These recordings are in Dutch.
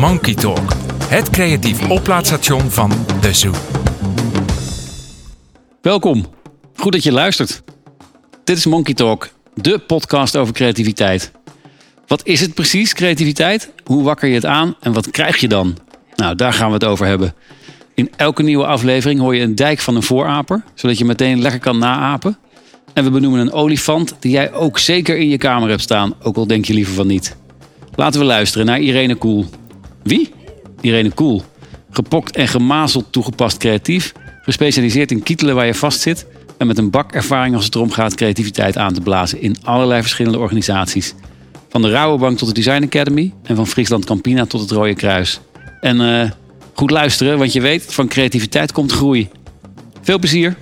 Monkey Talk, het creatief oplaadstation van De Zoo. Welkom. Goed dat je luistert. Dit is Monkey Talk, de podcast over creativiteit. Wat is het precies, creativiteit? Hoe wakker je het aan en wat krijg je dan? Nou, daar gaan we het over hebben. In elke nieuwe aflevering hoor je een dijk van een vooraper, zodat je meteen lekker kan naapen. En we benoemen een olifant die jij ook zeker in je kamer hebt staan, ook al denk je liever van niet. Laten we luisteren naar Irene Koel. Wie? Irene Koel. Gepokt en gemazeld toegepast creatief, gespecialiseerd in kietelen waar je vastzit en met een bak ervaring als het erom gaat creativiteit aan te blazen in allerlei verschillende organisaties. Van de Rabobank tot de Design Academy en van Friesland Campina tot het Rode Kruis. En uh, goed luisteren, want je weet, van creativiteit komt groei. Veel plezier!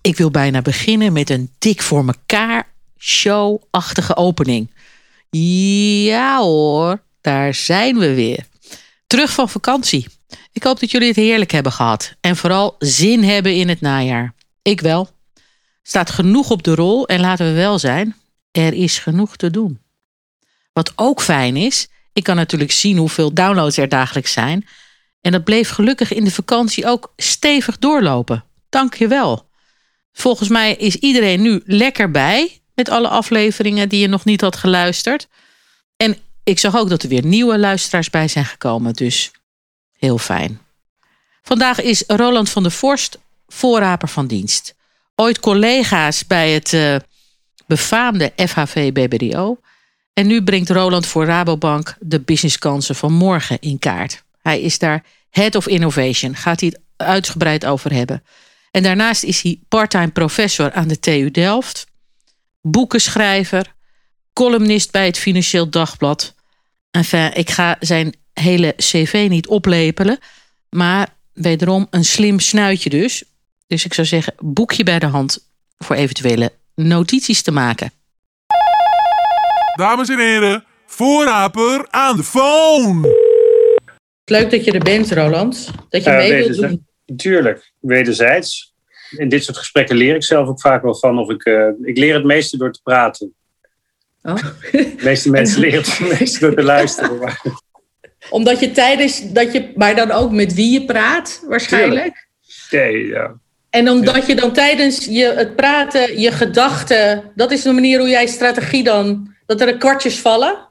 Ik wil bijna beginnen met een dik voor mekaar show-achtige opening. Ja hoor, daar zijn we weer. Terug van vakantie. Ik hoop dat jullie het heerlijk hebben gehad en vooral zin hebben in het najaar. Ik wel. Staat genoeg op de rol en laten we wel zijn, er is genoeg te doen. Wat ook fijn is, ik kan natuurlijk zien hoeveel downloads er dagelijks zijn. En dat bleef gelukkig in de vakantie ook stevig doorlopen. Dank je wel. Volgens mij is iedereen nu lekker bij met alle afleveringen die je nog niet had geluisterd. En ik zag ook dat er weer nieuwe luisteraars bij zijn gekomen, dus heel fijn. Vandaag is Roland van der Vorst voorraper van dienst. Ooit collega's bij het uh, befaamde FHV BBDO. En nu brengt Roland voor Rabobank de businesskansen van morgen in kaart. Hij is daar Head of Innovation, gaat hij het uitgebreid over hebben. En daarnaast is hij parttime professor aan de TU Delft, boekenschrijver, columnist bij het Financieel Dagblad. Enfin, ik ga zijn hele cv niet oplepelen, maar wederom een slim snuitje dus. Dus ik zou zeggen, boekje bij de hand voor eventuele notities te maken. Dames en heren, voorraper aan de phone. Leuk dat je er bent, Roland. Dat je uh, mee wilt doen. Tuurlijk, wederzijds. In dit soort gesprekken leer ik zelf ook vaak wel van. Of ik, uh, ik leer het meeste door te praten. Oh. De meeste mensen leren het meeste door te luisteren. Omdat je tijdens dat je, maar dan ook met wie je praat, waarschijnlijk. Nee, ja. En omdat je dan tijdens je, het praten, je gedachten, dat is de manier hoe jij strategie dan, dat er kwartjes vallen?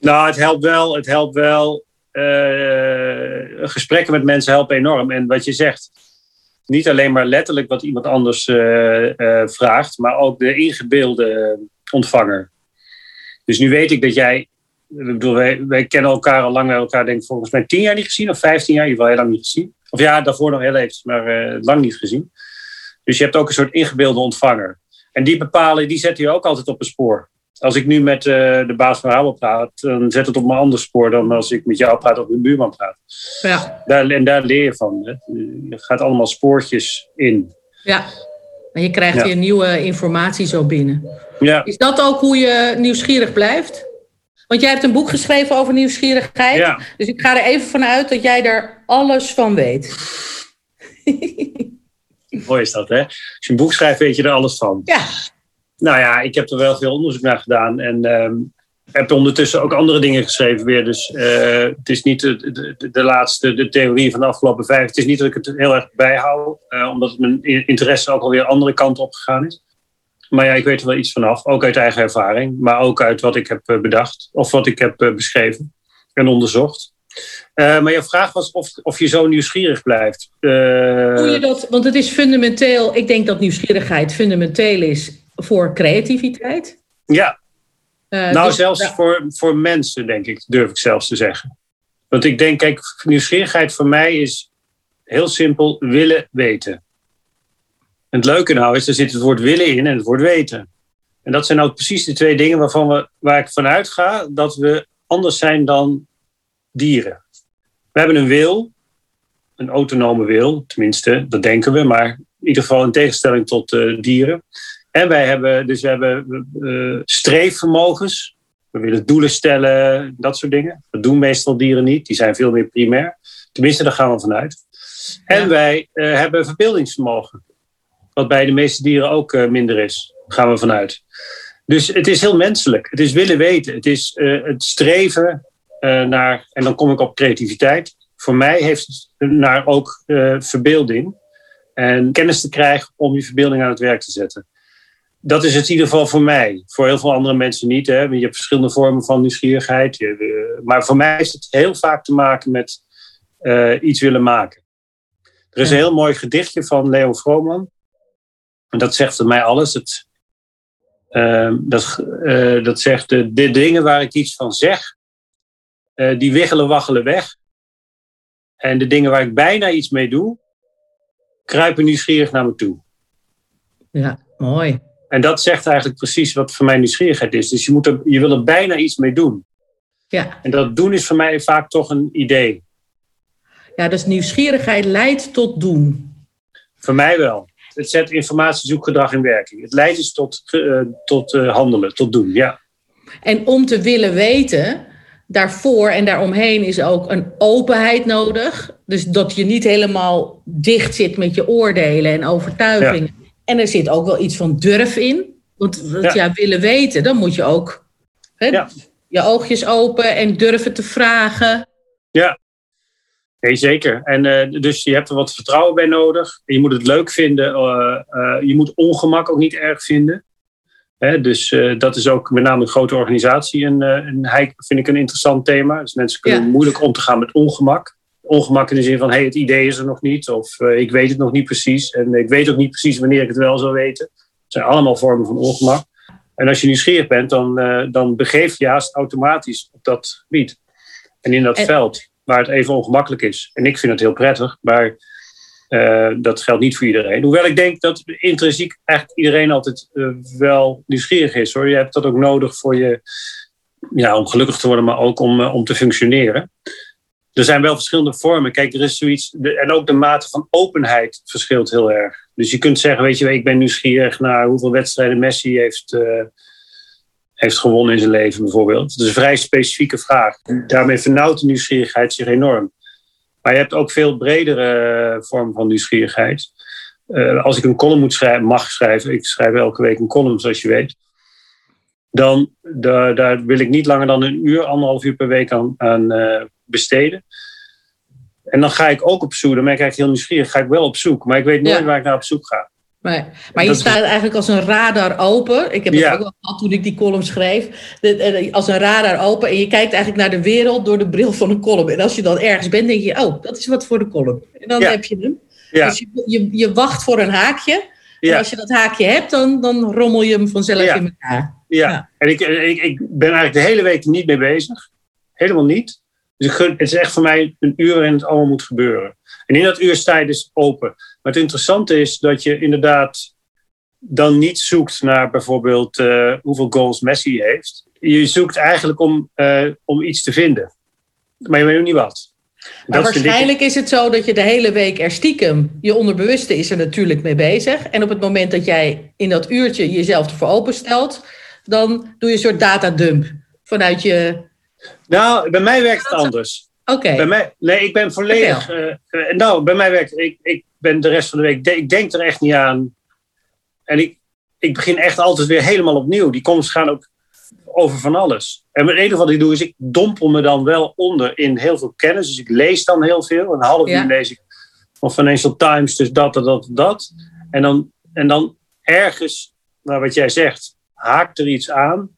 Nou, het helpt wel. Het helpt wel. Uh, gesprekken met mensen helpen enorm. En wat je zegt, niet alleen maar letterlijk wat iemand anders uh, uh, vraagt, maar ook de ingebeelde ontvanger. Dus nu weet ik dat jij, ik bedoel, wij, wij kennen elkaar al lang, elkaar denk ik volgens mij tien jaar niet gezien, of vijftien jaar, in ieder geval heel lang niet gezien. Of ja, daarvoor nog heel even, maar lang niet gezien. Dus je hebt ook een soort ingebeelde ontvanger. En die bepalen, die zetten je ook altijd op een spoor als ik nu met uh, de baas van Rabo praat, dan zet het op een ander spoor dan als ik met jou praat of met buurman praat. Ja. Daar, en daar leer je van. Hè. Je gaat allemaal spoortjes in. Ja, en je krijgt ja. weer nieuwe informatie zo binnen. Ja. Is dat ook hoe je nieuwsgierig blijft? Want jij hebt een boek geschreven over nieuwsgierigheid. Ja. Dus ik ga er even vanuit dat jij er alles van weet. Mooi is dat, hè? Als je een boek schrijft, weet je er alles van. Ja. Nou ja, ik heb er wel veel onderzoek naar gedaan. En um, heb ondertussen ook andere dingen geschreven weer. Dus uh, het is niet de, de, de, laatste, de theorie van de afgelopen vijf. Het is niet dat ik het heel erg bijhoud. Uh, omdat mijn interesse ook alweer andere kanten op gegaan is. Maar ja, ik weet er wel iets vanaf. Ook uit eigen ervaring. Maar ook uit wat ik heb eh, bedacht. Of wat ik heb beschreven en onderzocht. Uh, maar je vraag was of, of je zo nieuwsgierig blijft. Uh, Hoe je dat, want het is fundamenteel, ik denk dat nieuwsgierigheid fundamenteel is voor creativiteit. Ja. Uh, nou, dus, zelfs voor, voor mensen, denk ik, durf ik zelfs te zeggen. Want ik denk, kijk, nieuwsgierigheid voor mij is heel simpel willen weten. En het leuke nou is, er zit het woord willen in en het woord weten. En dat zijn nou precies de twee dingen waarvan we, waar ik vanuit ga dat we anders zijn dan dieren. We hebben een wil, een autonome wil, tenminste, dat denken we, maar in ieder geval in tegenstelling tot uh, dieren. En wij hebben, dus we hebben uh, streefvermogens. We willen doelen stellen, dat soort dingen. Dat doen meestal dieren niet. Die zijn veel meer primair. Tenminste, daar gaan we vanuit. En wij uh, hebben verbeeldingsvermogen. Wat bij de meeste dieren ook uh, minder is. Daar gaan we vanuit. Dus het is heel menselijk. Het is willen weten. Het is het streven naar, en dan kom ik op creativiteit. Voor mij heeft het naar ook verbeelding en kennis te krijgen om je verbeelding aan het werk te zetten. Dat is het in ieder geval voor mij. Voor heel veel andere mensen niet. Hè? Je hebt verschillende vormen van nieuwsgierigheid. maar voor mij is het heel vaak te maken met iets willen maken. Er is een heel mooi gedichtje van Leo Vrooman. En dat zegt voor mij alles. Het, uh, dat, uh, dat zegt, de, de, dingen waar ik iets van zeg, uh, die wiggelen, waggelen weg. En de dingen waar ik bijna iets mee doe, kruipen nieuwsgierig naar me toe. Ja, mooi. En dat zegt eigenlijk precies wat voor mij nieuwsgierigheid is. Dus je, moet er, je wil er bijna iets mee doen. Ja. En dat doen is voor mij vaak toch een idee. Ja, dus nieuwsgierigheid leidt tot doen. Voor mij wel. Het zet informatiezoekgedrag in werking. Het leidt dus tot, uh, tot uh, handelen, tot doen, ja. En om te willen weten, daarvoor en daaromheen is ook een openheid nodig. Dus dat je niet helemaal dicht zit met je oordelen en overtuigingen. Ja. En er zit ook wel iets van durf in. Want ja. ja willen weten, dan moet je ook hè, ja. je oogjes open en durven te vragen. Ja, Nee, zeker. En uh, dus je hebt er wat vertrouwen bij nodig. Je moet het leuk vinden. Uh, uh, je moet ongemak ook niet erg vinden. Hè, dus dat is ook met name een grote organisatie. En, en vind ik een interessant thema. Dus mensen kunnen ja. moeilijk om te gaan met ongemak. Ongemak in de zin van, hey, het idee is er nog niet. Of ik weet het nog niet precies. En ik weet ook niet precies wanneer ik het wel zal weten. Het zijn allemaal vormen van ongemak. En als je nieuwsgierig bent, dan, dan begeef je haast automatisch op dat gebied. En in dat en... veld waar het even ongemakkelijk is. En ik vind het heel prettig, maar uh, dat geldt niet voor iedereen. Hoewel ik denk dat intrinsiek eigenlijk iedereen altijd uh, wel nieuwsgierig is. Hoor. Je hebt dat ook nodig voor je, ja, om gelukkig te worden, maar ook om, uh, om te functioneren. Er zijn wel verschillende vormen. Kijk, er is zoiets. En ook de mate van openheid verschilt heel erg. Dus je kunt zeggen, weet je, ik ben nieuwsgierig naar hoeveel wedstrijden Messi heeft heeft gewonnen in zijn leven bijvoorbeeld. Dat is een vrij specifieke vraag. Daarmee vernauwt de nieuwsgierigheid zich enorm. Maar je hebt ook veel bredere vormen van nieuwsgierigheid. Uh, als ik een column moet schrijven, mag schrijven, ik schrijf elke week een column zoals je weet, dan daar, daar wil ik niet langer dan een uur, anderhalf uur per week aan, aan uh, besteden. En dan ga ik ook op zoek, dan ben ik eigenlijk heel nieuwsgierig, ga ik wel op zoek, maar ik weet nooit ja. waar ik naar op zoek ga. Maar, maar je staat eigenlijk als een radar open. Ik heb het ja. ook wel gehad toen ik die column schreef. Als een radar open. En je kijkt eigenlijk naar de wereld door de bril van een column. En als je dan ergens bent, denk je, oh, dat is wat voor de column. En dan ja. heb je hem. Ja. Dus je, je, je, wacht voor een haakje. En als je dat haakje hebt, dan, dan rommel je hem vanzelf in elkaar. Ja, en ik, ik, ik ben eigenlijk de hele week niet mee bezig. Helemaal niet. Dus ik gun, het is echt voor mij een uur waarin het allemaal moet gebeuren. En in dat uur sta je dus open. Maar het interessante is dat je inderdaad dan niet zoekt naar bijvoorbeeld uh, hoeveel goals Messi heeft. Je zoekt eigenlijk om, uh, om iets te vinden. Maar je weet nog niet wat. Maar dat waarschijnlijk is het zo dat je de hele week er stiekem, je onderbewuste is er natuurlijk mee bezig. En op het moment dat jij in dat uurtje jezelf ervoor openstelt, dan doe je een soort datadump vanuit je. Nou, bij mij werkt het anders. Oké. Okay. Nee, ik ben volledig. Uh, uh, nou, bij mij werkt. Ik, ik ben de rest van de week. De, ik denk er echt niet aan. En ik, ik begin echt altijd weer helemaal opnieuw. Die comments gaan ook over van alles. En het enige wat ik doe is, ik dompel me dan wel onder in heel veel kennis. Dus ik lees dan heel veel. Een half uur lees ik van Financial Times, dus dat, dat, dat, dat. En dan, en dan ergens, nou wat jij zegt, haakt er iets aan.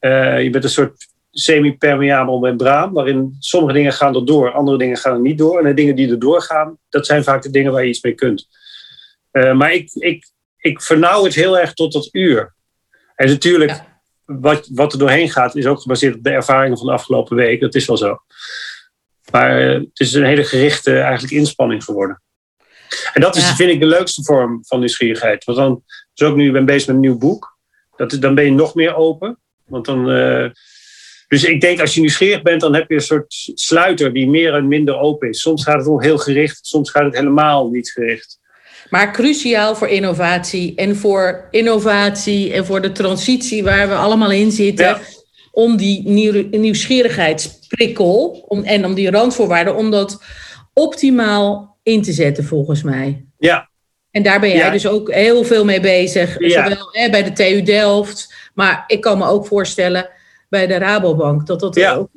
Uh, je bent een soort semi-permeabel membraan, waarin sommige dingen gaan er door, andere dingen gaan er niet door. En de dingen die er doorgaan, dat zijn vaak de dingen waar je iets mee kunt. Uh, maar ik, ik, ik vernauw het heel erg tot dat uur. En natuurlijk, ja. wat, wat er doorheen gaat, is ook gebaseerd op de ervaringen van de afgelopen week. Dat is wel zo. Maar uh, het is een hele gerichte eigenlijk inspanning geworden. En dat is, ja. vind ik, de leukste vorm van nieuwsgierigheid. Want dan, dus ook nu, ik ben bezig met een nieuw boek. Dat, dan ben je nog meer open. Want dan, uh, dus ik denk als je nieuwsgierig bent, dan heb je een soort sluiter die meer en minder open is. Soms gaat het wel heel gericht, soms gaat het helemaal niet gericht. Maar cruciaal voor innovatie en voor innovatie en voor de transitie waar we allemaal in zitten. Ja. Om die nieuw, nieuwsgierigheidsprikkel om, en om die randvoorwaarden, om dat optimaal in te zetten volgens mij. Ja. En daar ben jij ja. dus ook heel veel mee bezig. Ja. Zowel hè, bij de TU Delft, maar ik kan me ook voorstellen bij de Rabobank. Dat dat ja. ook,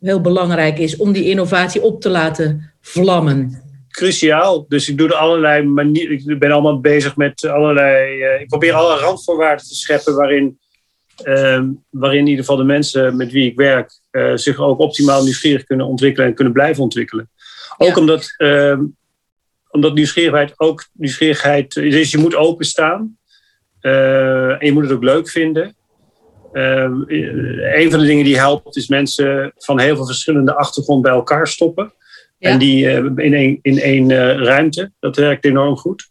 heel belangrijk is om die innovatie op te laten vlammen? Cruciaal. Dus ik doe er allerlei manieren. Ik ben allemaal bezig met allerlei. ik probeer alle randvoorwaarden te scheppen waarin, ehm, waarin in ieder geval de mensen met wie ik werk zich ook optimaal nieuwsgierig kunnen ontwikkelen en kunnen blijven ontwikkelen. Ook omdat, ehm, omdat nieuwsgierigheid ook nieuwsgierigheid. Dus je moet openstaan. Uh, en je moet het ook leuk vinden. Ehm, een van de dingen die helpt is mensen van heel veel verschillende achtergronden bij elkaar stoppen. En die uh, in één, in één uh, ruimte. Dat werkt enorm goed.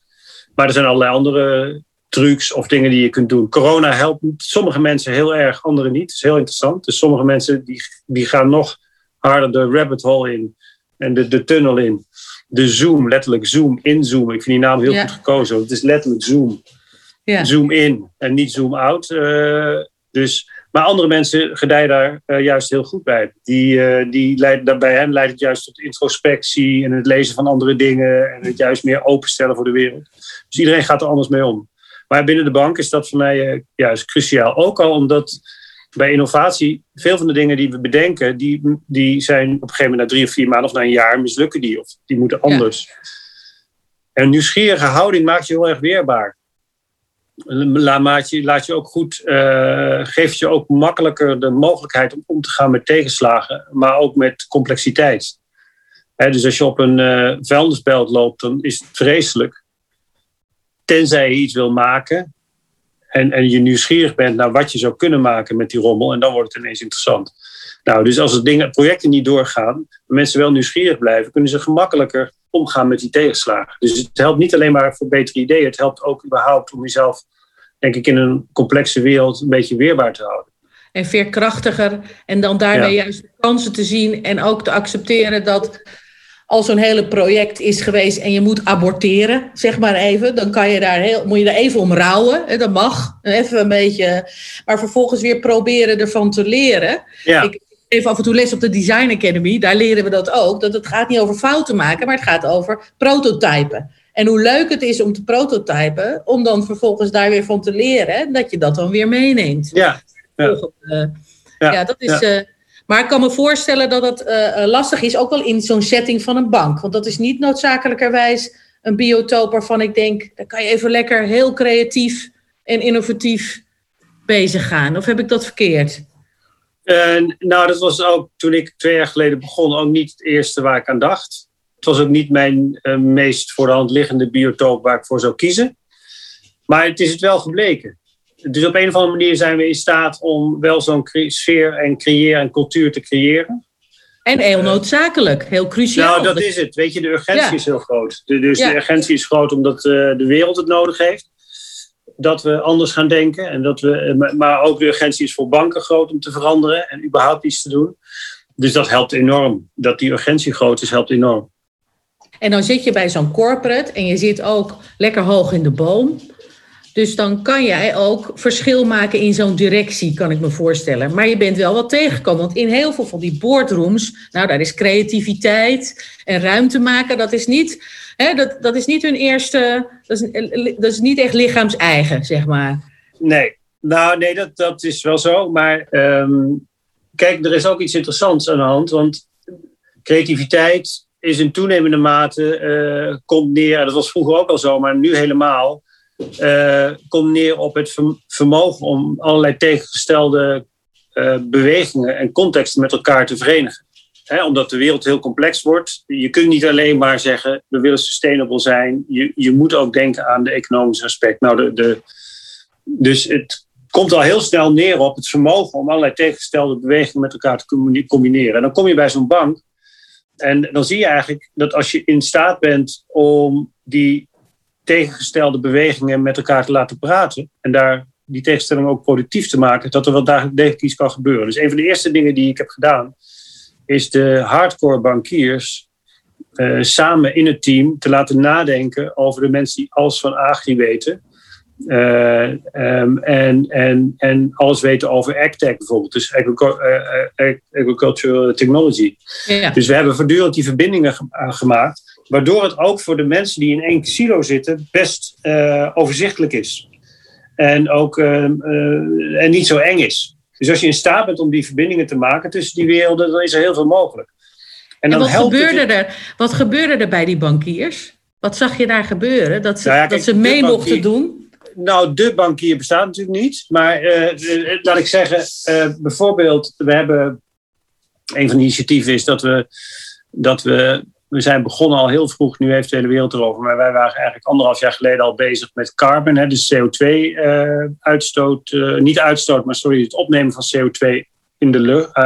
Maar er zijn allerlei andere trucs of dingen die je kunt doen. Corona helpt sommige mensen heel erg, anderen niet. Dat is heel interessant. Dus sommige mensen die, die gaan nog harder de rabbit hole in en de, de tunnel in. De zoom, letterlijk zoom, inzoomen. Ik vind die naam heel goed gekozen. Het is letterlijk zoom. Ja. Zoom in en niet zoom out. Uh, dus, maar andere mensen gedijen daar uh, juist heel goed bij. Die, uh, die bij hen leidt het juist tot introspectie en het lezen van andere dingen en het juist meer openstellen voor de wereld. Dus iedereen gaat er anders mee om. Maar binnen de bank is dat voor mij juist cruciaal. Ook al omdat bij innovatie, veel van de dingen die we bedenken, die, die zijn op een gegeven moment na drie of vier maanden of na een jaar mislukken die. Of die moeten anders. Ja. En een nieuwsgierige houding maakt je heel erg weerbaar. Laat je, laat je ook goed, uh, geeft je ook makkelijker de mogelijkheid om om te gaan met tegenslagen, maar ook met complexiteit. dus als je op een uh, vuilnisbelt loopt, dan is het vreselijk. Tenzij je iets wil maken, en, en je nieuwsgierig bent naar wat je zou kunnen maken met die rommel. En dan wordt het ineens interessant. Nou, dus als het projecten niet doorgaan, mensen wel nieuwsgierig blijven, kunnen ze gemakkelijker omgaan met die tegenslagen. Dus het helpt niet alleen maar voor betere ideeën, het helpt ook überhaupt om jezelf, denk ik, in een complexe wereld een beetje weerbaar te houden. En veerkrachtiger en dan daarmee juist de kansen te zien en ook te accepteren dat als zo'n hele project is geweest en je moet aborteren, zeg maar even, dan kan je daar heel, moet je daar even om rouwen. Hè, dat mag. Even een beetje. Maar vervolgens weer proberen ervan te leren. Ja. Ik geef af en toe les op de Design Academy. Daar leren we dat ook. Dat het gaat niet over fouten maken, maar het gaat over prototypen. En hoe leuk het is om te prototypen, om dan vervolgens daar weer van te leren, dat je dat dan weer meeneemt. Ja, ja. ja dat is. Uh, maar ik kan me voorstellen dat het uh, lastig is, ook wel in zo'n setting van een bank. Want dat is niet noodzakelijkerwijs een biotoop waarvan ik denk, daar kan je even lekker heel creatief en innovatief bezig gaan. Of heb ik dat verkeerd? Uh, nou, dat was ook toen ik twee jaar geleden begon ook niet het eerste waar ik aan dacht. Het was ook niet mijn uh, meest voor de hand liggende biotoop waar ik voor zou kiezen. Maar het is het wel gebleken dus op een of andere manier zijn we in staat om wel zo'n sfeer en creëren en cultuur te creëren. En heel noodzakelijk, heel cruciaal. Nou, dat is het. Weet je, de urgentie is heel groot. dus de urgentie is groot omdat uh, de wereld het nodig heeft. Dat we anders gaan denken. En dat we, eh, maar ook de urgentie is voor banken groot om te veranderen en überhaupt iets te doen. Dus dat helpt enorm. Dat die urgentie groot is, helpt enorm. En dan zit je bij zo'n corporate en je zit ook lekker hoog in de boom. Dus dan kan jij ook verschil maken in zo'n directie, kan ik me voorstellen. Maar je bent wel wat tegengekomen. Want in heel veel van die boardrooms, nou, daar is creativiteit en ruimte maken. Dat is niet, hè, dat, dat is niet hun eerste, dat is, niet echt lichaams-eigen, zeg maar. Nee, nou nee, dat, dat is wel zo. Maar um, kijk, er is ook iets interessants aan de hand. Want creativiteit is in toenemende mate, uh, komt neer, dat was vroeger ook al zo, maar nu helemaal uh, komt neer op het vermogen om allerlei tegengestelde uh, bewegingen en contexten met elkaar te verenigen. omdat de wereld heel complex wordt. Je kunt niet alleen maar zeggen, we willen sustainable zijn. Je, je moet ook denken aan de economische aspect. Nou, de, de, dus het komt al heel snel neer op het vermogen om allerlei tegengestelde bewegingen met elkaar te combineren. En dan kom je bij zo'n bank. En dan zie je eigenlijk dat als je in staat bent om die tegengestelde bewegingen met elkaar te laten praten. En daar die tegenstelling ook productief te maken, dat er wel degelijk iets kan gebeuren. Dus een van de eerste dingen die ik heb gedaan, is de hardcore bankiers uh, samen in het team te laten nadenken over de mensen die alles van agri weten. Uh, um, en, en, en alles weten over AgTech bijvoorbeeld, dus uh, agricultural technology. Ja. Dus we hebben voortdurend die verbindingen gemaakt Waardoor het ook voor de mensen die in één silo zitten best overzichtelijk is. En ook uh, en niet zo eng is. Dus als je in staat bent om die verbindingen te maken tussen die werelden, dan is er heel veel mogelijk. En, dan wat, gebeurde er, wat gebeurde er bij die bankiers? Wat zag je daar gebeuren? Dat ze, nou dat ze mee mochten doen? Nou, de bankier bestaat natuurlijk niet. Maar uh, laat ik zeggen, uh, bijvoorbeeld, we hebben. Een van de initiatieven is dat we, dat we we zijn begonnen al heel vroeg, nu heeft de hele wereld erover, maar wij waren eigenlijk anderhalf jaar geleden al bezig met carbon, hè, dus CO2-uitstoot, uh, niet uitstoot, maar sorry, het opnemen van CO2 in, de lucht,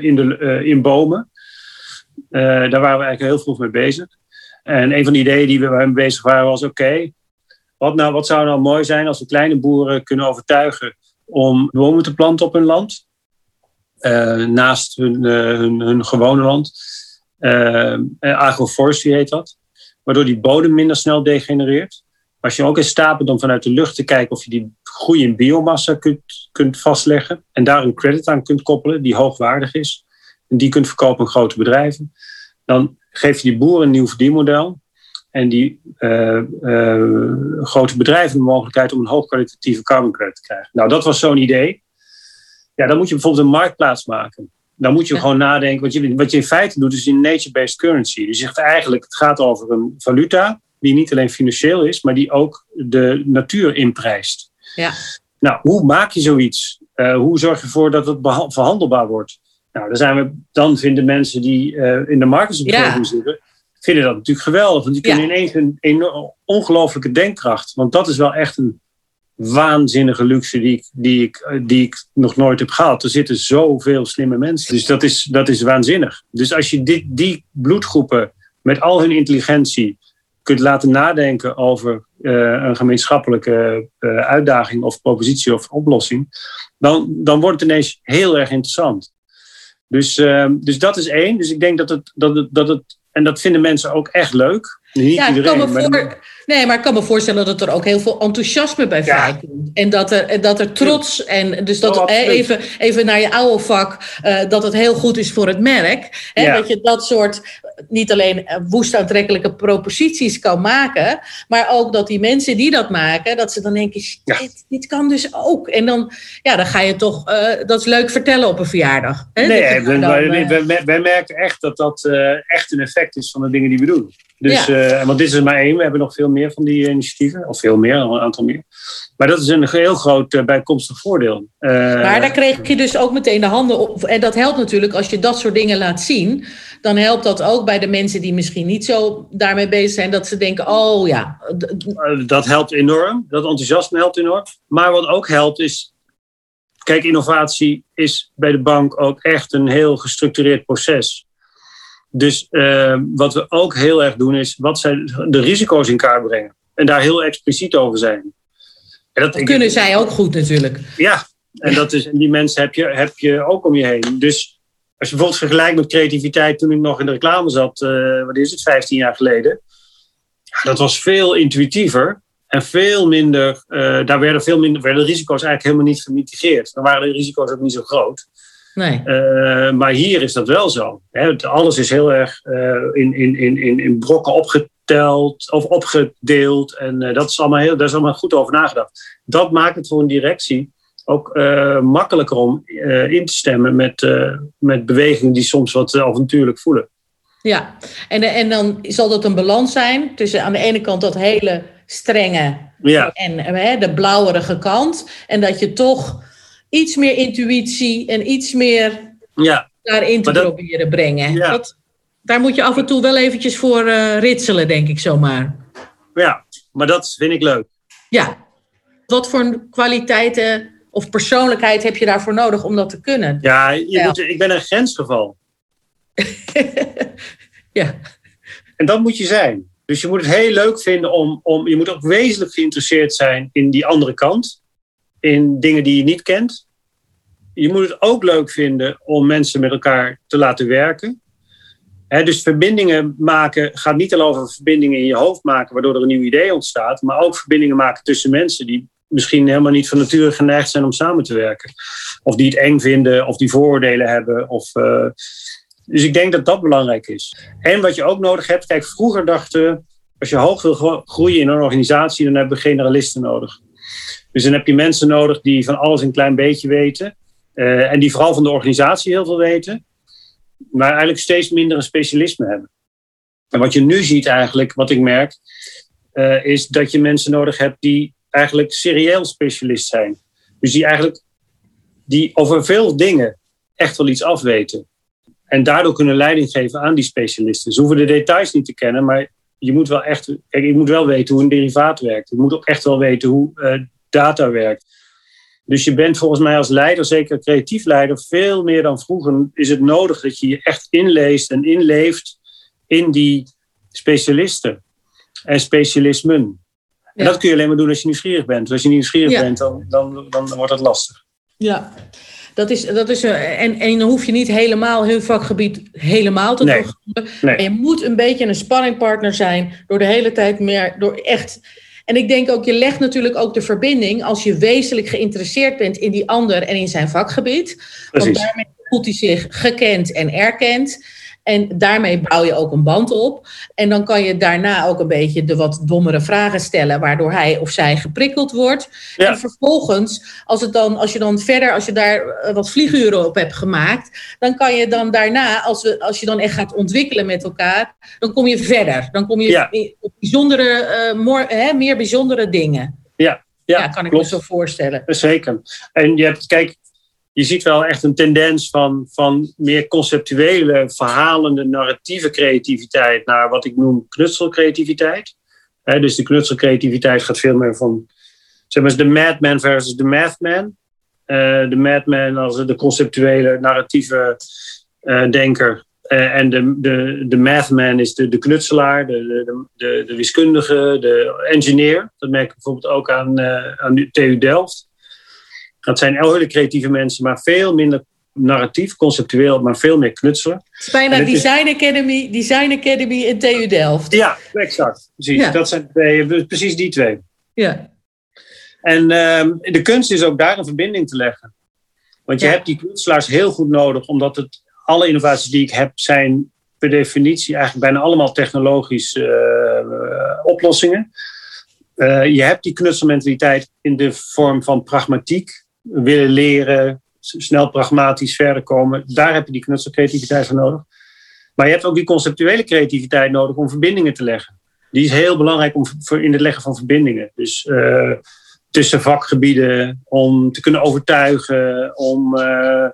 in, de, in bomen. daar waren we eigenlijk heel vroeg mee bezig. En een van de ideeën die we mee bezig waren was: oké, wat, nou, wat zou nou mooi zijn als we kleine boeren kunnen overtuigen om bomen te planten op hun land, uh, naast hun, uh, hun, hun, gewone land. Uh, agroforestry heet dat, waardoor die bodem minder snel degenereert. Als je ook in staat bent om vanuit de lucht te kijken of je die groei in biomassa kunt, kunt vastleggen en daar een credit aan kunt koppelen die hoogwaardig is, en die kunt verkopen aan grote bedrijven, dan geef je die boeren een nieuw verdienmodel. En die uh, uh, grote bedrijven de mogelijkheid om een hoogkwalitatieve carbon credit te krijgen. Nou, dat was zo'n idee. Ja, dan moet je bijvoorbeeld een marktplaats maken. Dan moet je gewoon nadenken. Wat je, wat je in feite doet, is in nature-based currency. Je zegt eigenlijk, het gaat over een valuta die niet alleen financieel is, maar die ook de natuur inprijst. Ja. Nou, hoe maak je zoiets? Uh, hoe zorg je ervoor dat het verhandelbaar wordt? Nou, dan, zijn we, dan vinden mensen die uh, in de marketingomgeving ja. zitten, vinden dat natuurlijk geweldig. Want die kunnen ja. ineens een enorm, ongelooflijke denkkracht. Want dat is wel echt een waanzinnige luxe die ik, die, ik, die ik nog nooit heb gehad. Er zitten zoveel slimme mensen. Dus dat is, dat is waanzinnig. Dus als je dit, die bloedgroepen met al hun intelligentie kunt laten nadenken over uh, een gemeenschappelijke uh, uitdaging of propositie of oplossing, dan, dan wordt het ineens heel erg interessant. Dus, uh, dus dat is één. Dus ik denk dat het, dat het, dat het en dat vinden mensen ook echt leuk. Niet ja, iedereen, me voor, nee, maar ik kan me voorstellen dat er ook heel veel enthousiasme bij ja. vrijkomt. En dat er, dat er trots en dus dat oh, even, even naar je oude vak, uh, dat het heel goed is voor het merk. Hè, ja. Dat je dat soort niet alleen woest aantrekkelijke proposities kan maken, maar ook dat die mensen die dat maken, dat ze dan denken, ja. dit, dit, kan dus ook. En dan, ja, dan ga je toch, uh, dat is leuk vertellen op een verjaardag. Hè? Nee, wij, merken echt dat dat echt een effect is van de dingen die we doen. Dus, ja. uh, want dit is maar één. We hebben nog veel meer van die initiatieven. Of veel meer, een aantal meer. Maar dat is een heel groot uh, bijkomstig voordeel. Uh, maar daar kreeg je dus ook meteen de handen op. En dat helpt natuurlijk als je dat soort dingen laat zien. Dan helpt dat ook bij de mensen die misschien niet zo daarmee bezig zijn. Dat ze denken, oh ja. Dat helpt enorm. Dat enthousiasme helpt enorm. Maar wat ook helpt is... Kijk, innovatie is bij de bank ook echt een heel gestructureerd proces. Dus uh, wat we ook heel erg doen is wat zijn de risico's in kaart brengen. En daar heel expliciet over zijn. En dat, dat kunnen zij ook goed natuurlijk. Ja, en, dat is, en die mensen heb je, heb je ook om je heen. Dus als je bijvoorbeeld vergelijkt met creativiteit toen ik nog in de reclame zat, uh, wat is het, 15 jaar geleden. Dat was veel intuïtiever en veel minder, uh, daar werden veel minder, werden risico's eigenlijk helemaal niet gemitigeerd. Dan waren de risico's ook niet zo groot. Nee. Uh, maar hier is dat wel zo. Hè? Alles is heel erg uh, in, in, in, in brokken opgeteld of opgedeeld. En uh, dat is allemaal heel, daar is allemaal goed over nagedacht. Dat maakt het voor een directie ook makkelijker om in te stemmen met, met bewegingen die soms wat avontuurlijk voelen. Ja, en, en dan zal dat een balans zijn tussen aan de ene kant dat hele strenge ja. en de blauwerige kant. En dat je toch iets meer intuïtie en iets meer ja. daarin te proberen brengen. Ja. Dat, daar moet je af en toe wel eventjes voor uh, ritselen, denk ik zomaar. Ja, maar dat vind ik leuk. Ja. Wat voor kwaliteiten of persoonlijkheid heb je daarvoor nodig om dat te kunnen? Ja, je moet, ik ben een grensgeval. ja. En dat moet je zijn. Dus je moet het heel leuk vinden om, om. Je moet ook wezenlijk geïnteresseerd zijn in die andere kant in dingen die je niet kent. Je moet het ook leuk vinden om mensen met elkaar te laten werken. dus verbindingen maken gaat niet alleen over verbindingen in je hoofd maken, waardoor er een nieuw idee ontstaat, maar ook verbindingen maken tussen mensen die misschien helemaal niet van nature geneigd zijn om samen te werken. Of die het eng vinden, of die vooroordelen hebben. Of, uh, dus ik denk dat dat belangrijk is. En wat je ook nodig hebt, kijk, vroeger dachten als je hoog wil groeien in een organisatie, dan hebben we generalisten nodig. Dus dan heb je mensen nodig die van alles een klein beetje weten. en die vooral van de organisatie heel veel weten, maar eigenlijk steeds minder een specialisme hebben. En wat je nu ziet eigenlijk, wat ik merk, is dat je mensen nodig hebt die eigenlijk serieel specialist zijn. Dus die eigenlijk die over veel dingen echt wel iets afweten. En daardoor kunnen leiding geven aan die specialisten. Ze hoeven de details niet te kennen, maar je moet wel echt, je moet wel weten hoe een derivaat werkt. Je moet ook echt wel weten hoe uh, data werkt. Dus je bent volgens mij als leider, zeker creatief leider, veel meer dan vroeger is het nodig dat je je echt inleest en inleeft in die specialisten en specialismen. En dat kun je alleen maar doen als je nieuwsgierig bent. Als je nieuwsgierig bent, dan, dan, dan wordt het lastig. Ja, dat is, dat is, en, en dan hoef je niet helemaal hun vakgebied helemaal te nee. Nee. je moet een beetje een spanningpartner zijn door de hele tijd meer, door echt. En ik denk ook, je legt natuurlijk ook de verbinding als je wezenlijk geïnteresseerd bent in die ander en in zijn vakgebied. Precies. Want daarmee voelt hij zich gekend en erkend. En daarmee bouw je ook een band op. En dan kan je daarna ook een beetje de wat dommere vragen stellen, waardoor hij of zij geprikkeld wordt. En vervolgens, als, het dan, als je dan verder, als je daar eh, wat vlieguren op hebt gemaakt, dan kan je dan daarna, als, we, als je dan echt gaat ontwikkelen met elkaar, dan kom je verder. Dan kom je op bijzondere, uh, hè, meer bijzondere dingen. Ja, ja, ja, kan ik klopt. me zo voorstellen. Zeker. En je hebt, kijk, je ziet wel echt een tendens van, van meer conceptuele, verhalende, narratieve creativiteit naar wat ik noem knutselcreativiteit. He, dus de knutselcreativiteit gaat veel meer van zeg maar, de madman versus de mathman. Uh, de madman als de conceptuele, narratieve uh, denker. Uh, en de, de, de mathman is de, de knutselaar, de, de, de, de wiskundige, de engineer. Dat merk ik bijvoorbeeld ook aan, aan de TU Delft. Dat zijn hele creatieve mensen, maar veel minder narratief, conceptueel, maar veel meer knutselen. Het is bijna Design, is... Academy, Design Academy in TU Delft. Ja, exact. Precies. Ja. Dat zijn twee, precies die twee. Ja. En uh, de kunst is ook daar een verbinding te leggen. Want je ja. hebt die knutselaars heel goed nodig, omdat het, alle innovaties die ik heb zijn per definitie eigenlijk bijna allemaal technologische uh, oplossingen. Uh, je hebt die knutselmentaliteit in de vorm van pragmatiek, willen leren, snel pragmatisch verder komen. Daar heb je die knutselcreativiteit voor nodig. Maar je hebt ook die conceptuele creativiteit nodig om verbindingen te leggen. Die is heel belangrijk om, voor in het leggen van verbindingen. Dus uh, tussen vakgebieden, om te kunnen overtuigen, om. Uh,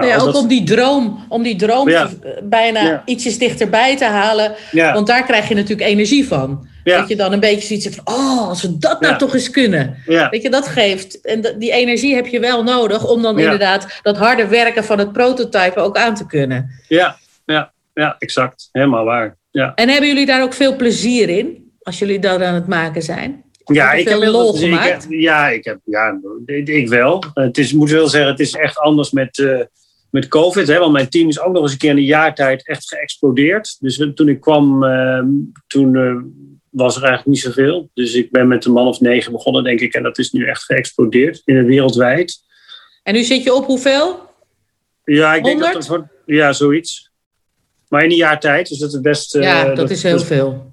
nou, ja, ook dat... om die droom, om die droom ja. te, bijna ja. ietsjes dichterbij te halen. Want daar krijg je natuurlijk energie van. Dat je dan een beetje zoiets hebt van, oh, als we dat nou toch eens kunnen. Weet je, dat geeft. En die energie heb je wel nodig om dan inderdaad dat harde werken van het prototypen ook aan te kunnen. Ja, ja, ja exact. Helemaal waar. Ja. En hebben jullie daar ook veel plezier in, als jullie dat aan het maken zijn? Ja, ik heb lol gemaakt. Ik, ja, ik heb, ja, ik wel. Het is, moet wel zeggen, het is echt anders met, uh, met COVID. Hè, want mijn team is ook nog eens een keer in de jaartijd echt geëxplodeerd. Dus toen ik kwam, uh, toen uh, was er eigenlijk niet zoveel. Dus ik ben met een man of negen begonnen, denk ik. En dat is nu echt geëxplodeerd in het wereldwijd. En nu zit je op hoeveel? Ja, ik 100? denk dat dat ja, zoiets. Maar in een jaar tijd, dus dat is best. Ja, uh, dat, dat, is heel dat, veel.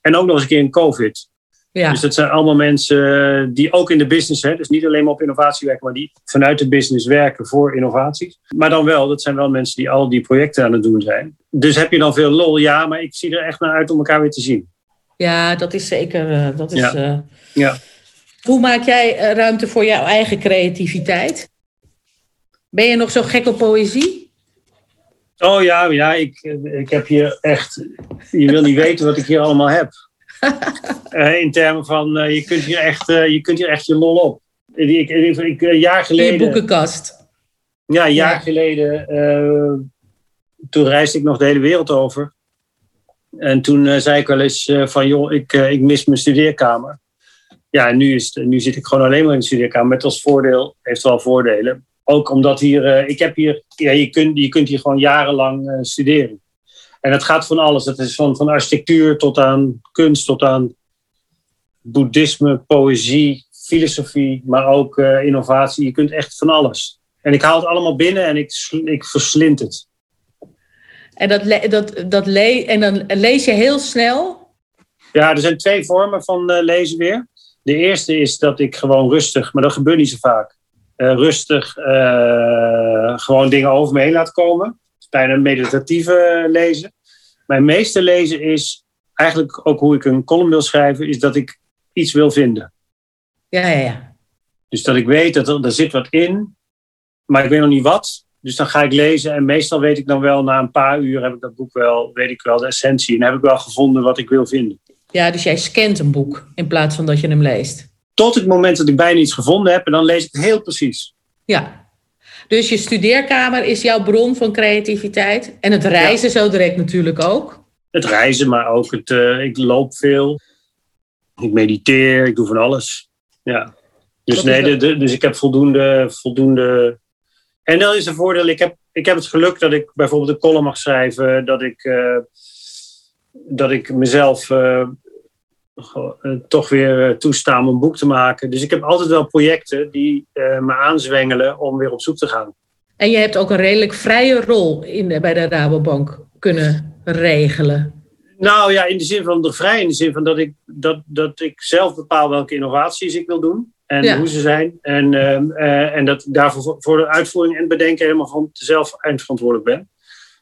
En ook nog eens een keer in COVID. Ja. Dus dat zijn allemaal mensen die ook in de business, hè, dus niet alleen maar op innovatie werken, maar die vanuit de business werken voor innovaties. Maar dan wel, dat zijn wel mensen die al die projecten aan het doen zijn. Dus heb je dan veel lol? Ja, maar ik zie er echt naar uit om elkaar weer te zien. Ja, dat is zeker. Uh, dat is, ja. Uh... ja. Hoe maak jij uh, ruimte voor jouw eigen creativiteit? Ben je nog zo gek op poëzie? Oh ja, ja ik, ik heb hier echt. Je wil niet weten wat ik hier allemaal heb. Uh, in termen van, uh, je, kunt hier echt, uh, je kunt hier echt je lol op. Ik, ik, ik, jaar geleden... In je boekenkast. Ja, een jaar ja. geleden... toen reisde ik nog de hele wereld over. En toen zei ik wel eens van... joh, ik, ik mis mijn studeerkamer. Ja, en nu, is, nu zit ik gewoon alleen maar in de studeerkamer. Met als voordeel, heeft wel voordelen. Ook omdat hier... ik heb hier... Ja, je, kunt, je kunt hier gewoon jarenlang studeren. En het gaat van alles. Het is van, van architectuur tot aan kunst, tot aan boeddhisme, poëzie, filosofie, maar ook uh, innovatie. Je kunt echt van alles. En ik haal het allemaal binnen en ik, ik verslind het. En, dat, dat, dat le en dan lees je heel snel? Ja, er zijn twee vormen van uh, lezen weer. De eerste is dat ik gewoon rustig, maar dat gebeurt niet zo vaak. rustig gewoon dingen over me heen laat komen. Bijna meditatieve lezen. Mijn meeste lezen is eigenlijk ook hoe ik een column wil schrijven, is dat ik iets wil vinden. Ja, ja, ja. Dus dat ik weet dat er, er zit wat in, maar ik weet nog niet wat. Dus dan ga ik lezen en meestal weet ik dan wel, na een paar uur heb ik dat boek wel, weet ik wel de essentie. En heb ik wel gevonden wat ik wil vinden. Ja, dus jij scant een boek in plaats van dat je hem leest. Tot het moment dat ik bijna iets gevonden heb en dan lees ik het heel precies. Ja. Dus je studeerkamer is jouw bron van creativiteit. En het reizen zo direct natuurlijk ook. Het reizen, maar ook het, uh, ik loop veel. Ik mediteer, ik doe van alles. Ja. Dus, nee, de, dus ik heb voldoende, voldoende. En dan is een voordeel, ik heb, ik heb het geluk dat ik bijvoorbeeld een column mag schrijven, dat ik, uh, dat ik mezelf uh, toch weer toesta om een boek te maken. Dus ik heb altijd wel projecten die me aanzwengelen om weer op zoek te gaan. En je hebt ook een redelijk vrije rol in bij de Rabobank kunnen regelen. Nou ja, in de zin van de vrij, in de zin van dat ik, dat, dat ik zelf bepaal welke innovaties ik wil doen en hoe ze zijn. En, uh, en dat ik daarvoor voor de uitvoering en bedenken helemaal van zelf eindverantwoordelijk ben.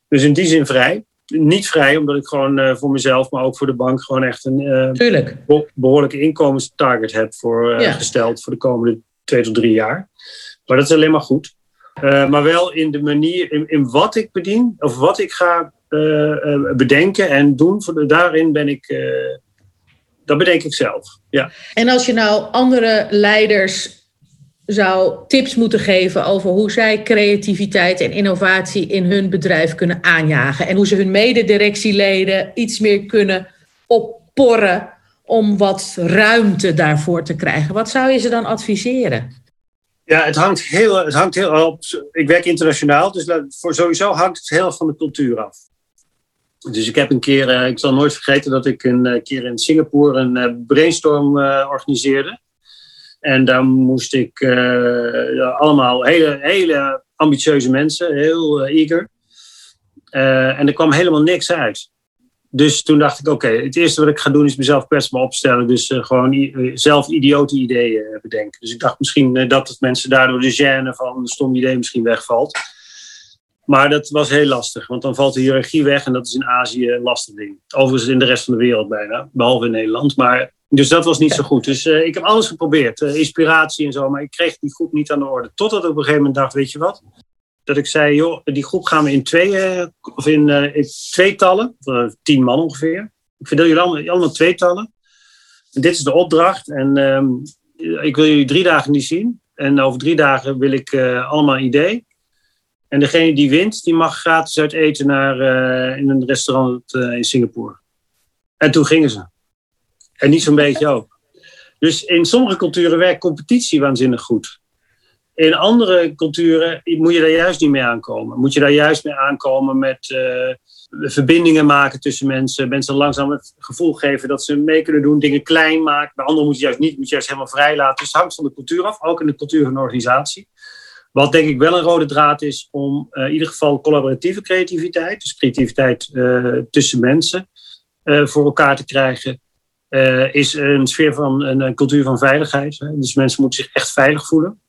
Dus in die zin vrij. Niet vrij, omdat ik gewoon uh, voor mezelf, maar ook voor de bank, gewoon echt een uh, behoorlijke inkomenstarget heb voor, ja. gesteld voor de komende twee tot drie jaar. Maar dat is alleen maar goed. maar wel in de manier, in, in wat ik bedien, of wat ik ga bedenken en doen. Voor de, daarin ben ik dat bedenk ik zelf. Ja. En als je nou andere leiders zou tips moeten geven over hoe zij creativiteit en innovatie in hun bedrijf kunnen aanjagen. En hoe ze hun mededirectieleden iets meer kunnen opporren om wat ruimte daarvoor te krijgen. Wat zou je ze dan adviseren? Ja, het hangt heel, het hangt heel op. Ik werk internationaal, dus voor sowieso hangt het heel van de cultuur af. Dus ik heb een keer, uh, ik zal nooit vergeten dat ik een uh, keer in Singapore een uh, brainstorm organiseerde. En daar moest ik ja, allemaal hele, hele ambitieuze mensen, heel eager. en er kwam helemaal niks uit. Dus toen dacht ik, oké, het eerste wat ik ga doen is mezelf kwetsbaar opstellen. Dus gewoon zelf idiote ideeën bedenken. Dus ik dacht misschien dat het mensen daardoor de gêne van een stom idee misschien wegvalt. Maar dat was heel lastig, want dan valt de hiërarchie weg en dat is in Azië een lastig ding. Overigens in de rest van de wereld bijna, behalve in Nederland. Maar, dus dat was niet zo goed. Dus uh, ik heb alles geprobeerd, uh, inspiratie en zo, maar ik kreeg die groep niet aan de orde. Totdat ik op een gegeven moment dacht, weet je wat? Dat ik zei, joh, die groep gaan we in twee, of in, in tweetallen, tien man ongeveer. Ik verdeel jullie allemaal, allemaal tweetallen. En dit is de opdracht en um, ik wil jullie drie dagen niet zien. En over drie dagen wil ik allemaal een idee. En degene die wint, die mag gratis uit eten naar, uh, in een restaurant uh, in Singapore. En toen gingen ze. En niet zo'n beetje ook. Dus in sommige culturen werkt competitie waanzinnig goed. In andere culturen moet je daar juist niet mee aankomen. Moet je daar juist mee aankomen met uh, verbindingen maken tussen mensen. Mensen langzaam het gevoel geven dat ze mee kunnen doen. Dingen klein maken. Bij anderen moet je juist niet. Moet je juist helemaal vrij laten. Dus het hangt van de cultuur af. Ook in de cultuur van een organisatie. Wat denk ik wel een rode draad is om uh, in ieder geval collaboratieve creativiteit, dus creativiteit uh, tussen mensen, voor elkaar te krijgen, is een sfeer van een, cultuur van veiligheid. Hè? Dus mensen moeten zich echt veilig voelen.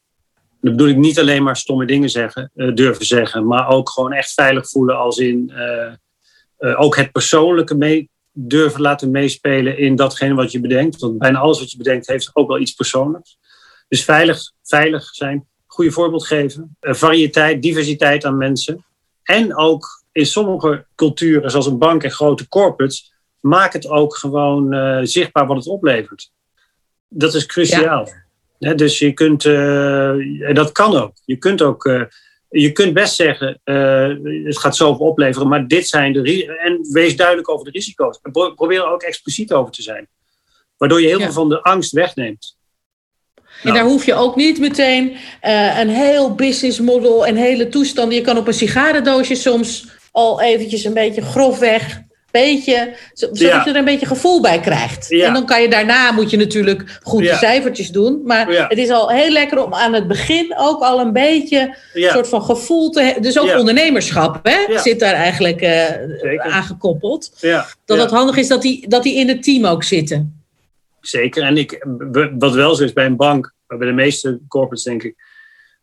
Dat bedoel ik niet alleen maar stomme dingen zeggen, durven zeggen, maar ook gewoon echt veilig voelen als in ook het persoonlijke mee durven laten meespelen in datgene wat je bedenkt. Want bijna alles wat je bedenkt heeft ook wel iets persoonlijks. Dus veilig, veilig zijn goede voorbeeld geven. Variëteit, diversiteit aan mensen. En ook in sommige culturen, zoals een bank en grote corporates, maak het ook gewoon uh, zichtbaar wat het oplevert. Dat is cruciaal. Ja. dus je kunt, en dat kan ook. Je kunt ook, je kunt best zeggen, het gaat zoveel opleveren, maar dit zijn de en wees duidelijk over de risico's. En probeer er ook expliciet over te zijn, waardoor je heel ja. veel van de angst wegneemt. En daar hoef je ook niet meteen uh, een heel business model en hele toestanden. Je kan op een sigarendoosje soms al eventjes een beetje grofweg beetje, zodat ja. je er een beetje gevoel bij krijgt. Ja. En dan kan je daarna, moet je natuurlijk goed ja. de cijfertjes doen. Maar het is al heel lekker om aan het begin ook al een beetje een soort van gevoel te hebben. Dus ook ondernemerschap hè, zit daar eigenlijk uh, aan gekoppeld. Dat het handig is dat die, dat die in het team ook zitten. Zeker. En ik, wat wel zo is bij een bank, bij de meeste corporates denk ik,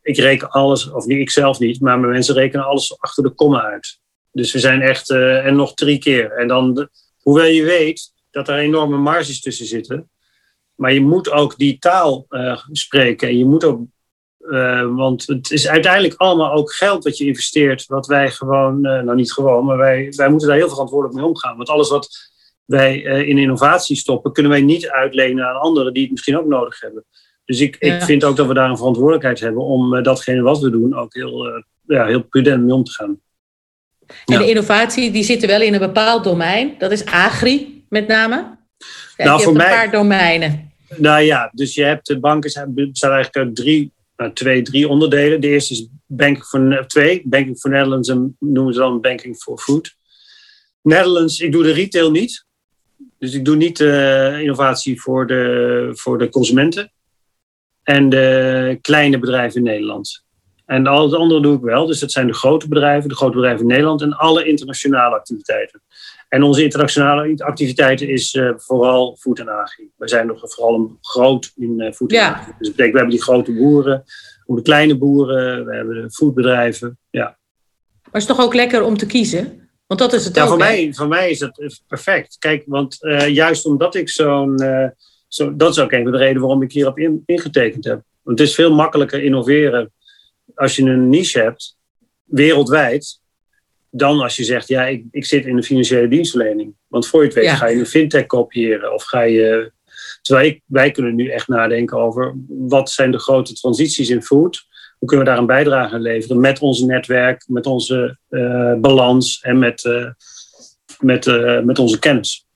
ik reken alles, of niet ik zelf niet, maar mijn mensen rekenen alles achter de komma uit. Dus we zijn echt, uh, en nog drie keer. En dan, hoewel je weet dat er enorme marges tussen zitten, maar je moet ook die taal uh, spreken. En je moet ook, uh, want het is uiteindelijk allemaal ook geld dat je investeert, wat wij gewoon, nou niet gewoon, maar wij, wij moeten daar heel verantwoordelijk mee omgaan. Want alles wat wij in innovatie stoppen, kunnen wij niet uitlenen aan anderen die het misschien ook nodig hebben. Dus ik, ik vind ook dat we daar een verantwoordelijkheid hebben om datgene wat we doen ook heel, ja, heel prudent mee om te gaan. En de innovatie die zit er wel in een bepaald domein. Dat is agri met name. Nou, je voor hebt een mij, paar domeinen. Nou ja, dus je hebt de banken bestaan eigenlijk uit drie, nou, twee, drie onderdelen. De eerste is Banking for, twee, Banking for Netherlands en noemen ze dan Banking for Food. Netherlands, ik doe de retail niet. Dus ik doe niet uh, innovatie voor de, voor de consumenten. En de kleine bedrijven in Nederland. En al het andere doe ik wel. Dus dat zijn de grote bedrijven, de grote bedrijven in Nederland en alle internationale activiteiten. En onze internationale activiteiten is uh, vooral voet en agri. We zijn nog vooral groot in uh, voet en ja. agri. Dus dat betekent, we hebben die grote boeren, de kleine boeren, we hebben de voedbedrijven. Ja. Maar het is toch ook lekker om te kiezen? Want dat is het ja, ook. Voor mij, voor mij is dat perfect. Kijk, want uh, juist omdat ik zo'n. Zo, dat is ook een van de redenen waarom ik hierop in, ingetekend heb. Want het is veel makkelijker innoveren als je een niche hebt, wereldwijd, dan als je zegt, ja, ik, ik zit in de financiële dienstverlening. Want voor je het weet ga je een fintech kopiëren of ga je... Terwijl ik, wij kunnen nu echt nadenken over wat zijn de grote transities in food. Hoe kunnen we daar een bijdrage aan leveren met ons netwerk, met onze uh, balans en met, uh, met, uh, met onze kennis.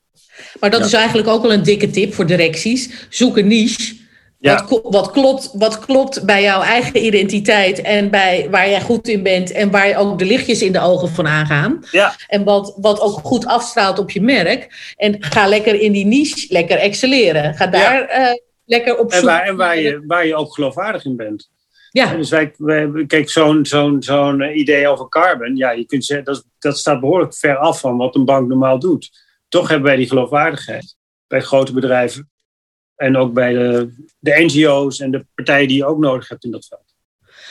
Maar dat ja. is eigenlijk ook wel een dikke tip voor directies. Zoek een niche ja. Wat, wat, klopt, wat klopt bij jouw eigen identiteit en bij waar jij goed in bent en waar ook de lichtjes in de ogen van aangaan. Ja. En wat, wat ook goed afstraalt op je merk. En ga lekker in die niche lekker excelleren. Ga daar ja. uh, lekker op zoek. En waar, en waar, je, waar je ook geloofwaardig in bent. Ja. Dus wij, wij kijk, zo'n zo'n zo'n idee over carbon, ja, je kunt zeggen, dat, dat staat behoorlijk ver af van wat een bank normaal doet. Toch hebben wij die geloofwaardigheid bij grote bedrijven en ook bij de, de NGO's en de partijen die je ook nodig hebt in dat veld.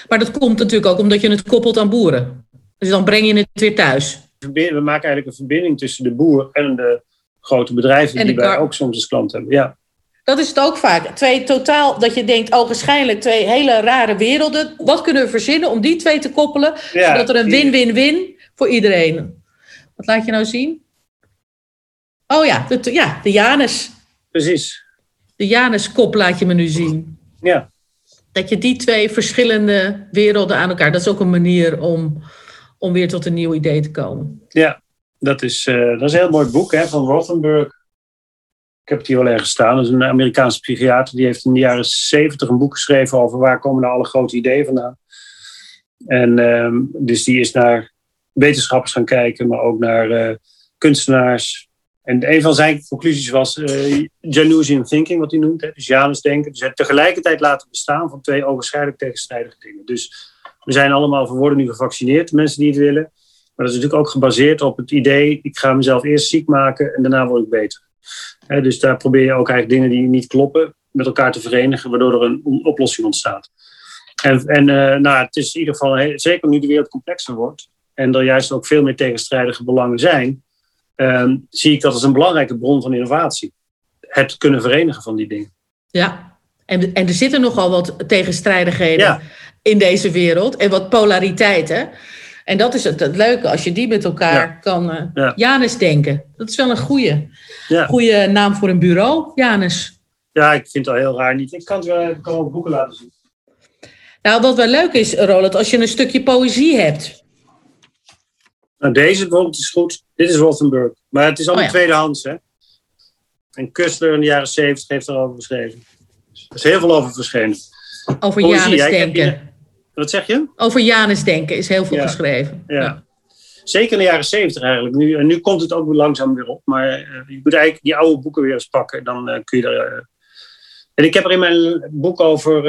Maar dat komt natuurlijk ook omdat je het koppelt aan boeren. Dus dan breng je het weer thuis. We maken eigenlijk een verbinding tussen de boer en de grote bedrijven die wij ook soms als klant hebben. Ja. Dat is het ook vaak. Twee totaal, dat je denkt, oh, waarschijnlijk twee hele rare werelden. Wat kunnen we verzinnen om die twee te koppelen? Ja, zodat er een win-win-win voor iedereen. Wat laat je nou zien? Oh ja, de, ja, de Janus. Precies de Janus-kop laat je me nu zien. Ja. Dat je die twee verschillende werelden aan elkaar... dat is ook een manier om, om weer tot een nieuw idee te komen. Ja, dat is, uh, dat is een heel mooi boek hè, van Rothenberg. Ik heb het hier wel ergens staan. Dat is een Amerikaanse psychiater. Die heeft in de jaren zeventig een boek geschreven... over waar komen nou alle grote ideeën vandaan. En uh, dus die is naar wetenschappers gaan kijken... maar ook naar uh, kunstenaars, en een van zijn conclusies was uh, Janusian thinking, wat hij noemt. Dus Janus denken. Dus het tegelijkertijd laten bestaan van twee ogenschijnlijk tegenstrijdige dingen. Dus we zijn allemaal, we worden nu gevaccineerd, mensen die het willen. Maar dat is natuurlijk ook gebaseerd op het idee, ik ga mezelf eerst ziek maken en daarna word ik beter. Dus daar probeer je ook eigenlijk dingen die niet kloppen met elkaar te verenigen, waardoor er een oplossing ontstaat. En, en uh, nou, het is in ieder geval, zeker nu de wereld complexer wordt en er juist ook veel meer tegenstrijdige belangen zijn, Ehm, zie ik dat als een belangrijke bron van innovatie. Het kunnen verenigen van die dingen. Ja, en, en er zitten nogal wat tegenstrijdigheden in deze wereld en wat polariteiten. En dat is het, het leuke, als je die met elkaar kan. Uh, Janus denken. Dat is wel een goede, goede naam voor een bureau, Janus. Ja, ik vind het al heel raar niet. Ik kan het wel, kan wel boeken laten zien. Nou, wat wel leuk is, Roland, als je een stukje poëzie hebt. Nou, deze bijvoorbeeld is goed. Dit is Rothenberg. Maar het is allemaal oh, ja. tweedehands, hè? En Kustler in de jaren zeventig heeft erover geschreven. Er is heel veel over verschenen. Over Poëzie, Janus denken. wat zeg je? Over Janus denken is heel veel ja. geschreven. Ja. ja. Zeker in de jaren zeventig eigenlijk. Nu, en nu komt het ook langzaam weer op. Maar uh, je moet eigenlijk die oude boeken weer eens pakken. Dan uh, kun je er... Uh... En ik heb er in mijn boek over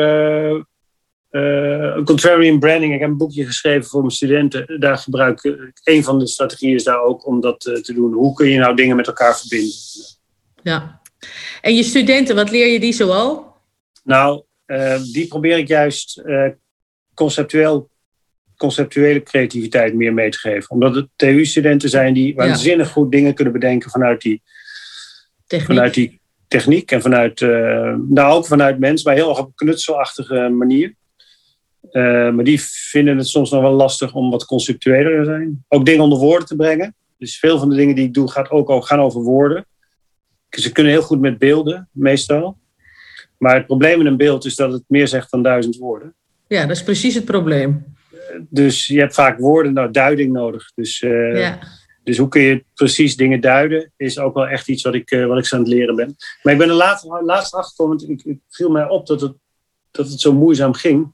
uh, contrarian branding. Ik heb een boekje geschreven voor mijn studenten. Daar gebruik ik, een van de strategieën is daar ook om dat uh, te doen. Hoe kun je nou dingen met elkaar verbinden? Ja. En je studenten, wat leer je die zoal? Nou, uh, die probeer ik juist conceptueel, conceptuele creativiteit meer mee te geven. Omdat het TU-studenten zijn die waanzinnig goed dingen kunnen bedenken vanuit die techniek, vanuit die techniek en vanuit, nou ook vanuit mens, maar heel erg op een knutselachtige manier. Uh, maar die vinden het soms nog wel lastig om wat conceptueler te zijn. Ook dingen onder woorden te brengen. Dus veel van de dingen die ik doe gaat ook gaan over woorden. Ze kunnen heel goed met beelden, meestal. Maar het probleem in een beeld is dat het meer zegt dan duizend woorden. Ja, dat is precies het probleem. Dus je hebt vaak woorden, nou, duiding nodig. Dus, uh, ja. dus hoe kun je precies dingen duiden, is ook wel echt iets wat ik, uh, wat ik aan het leren ben. Maar ik ben er laatst, laatst achtergekomen, want ik, viel mij op dat het, dat het zo moeizaam ging.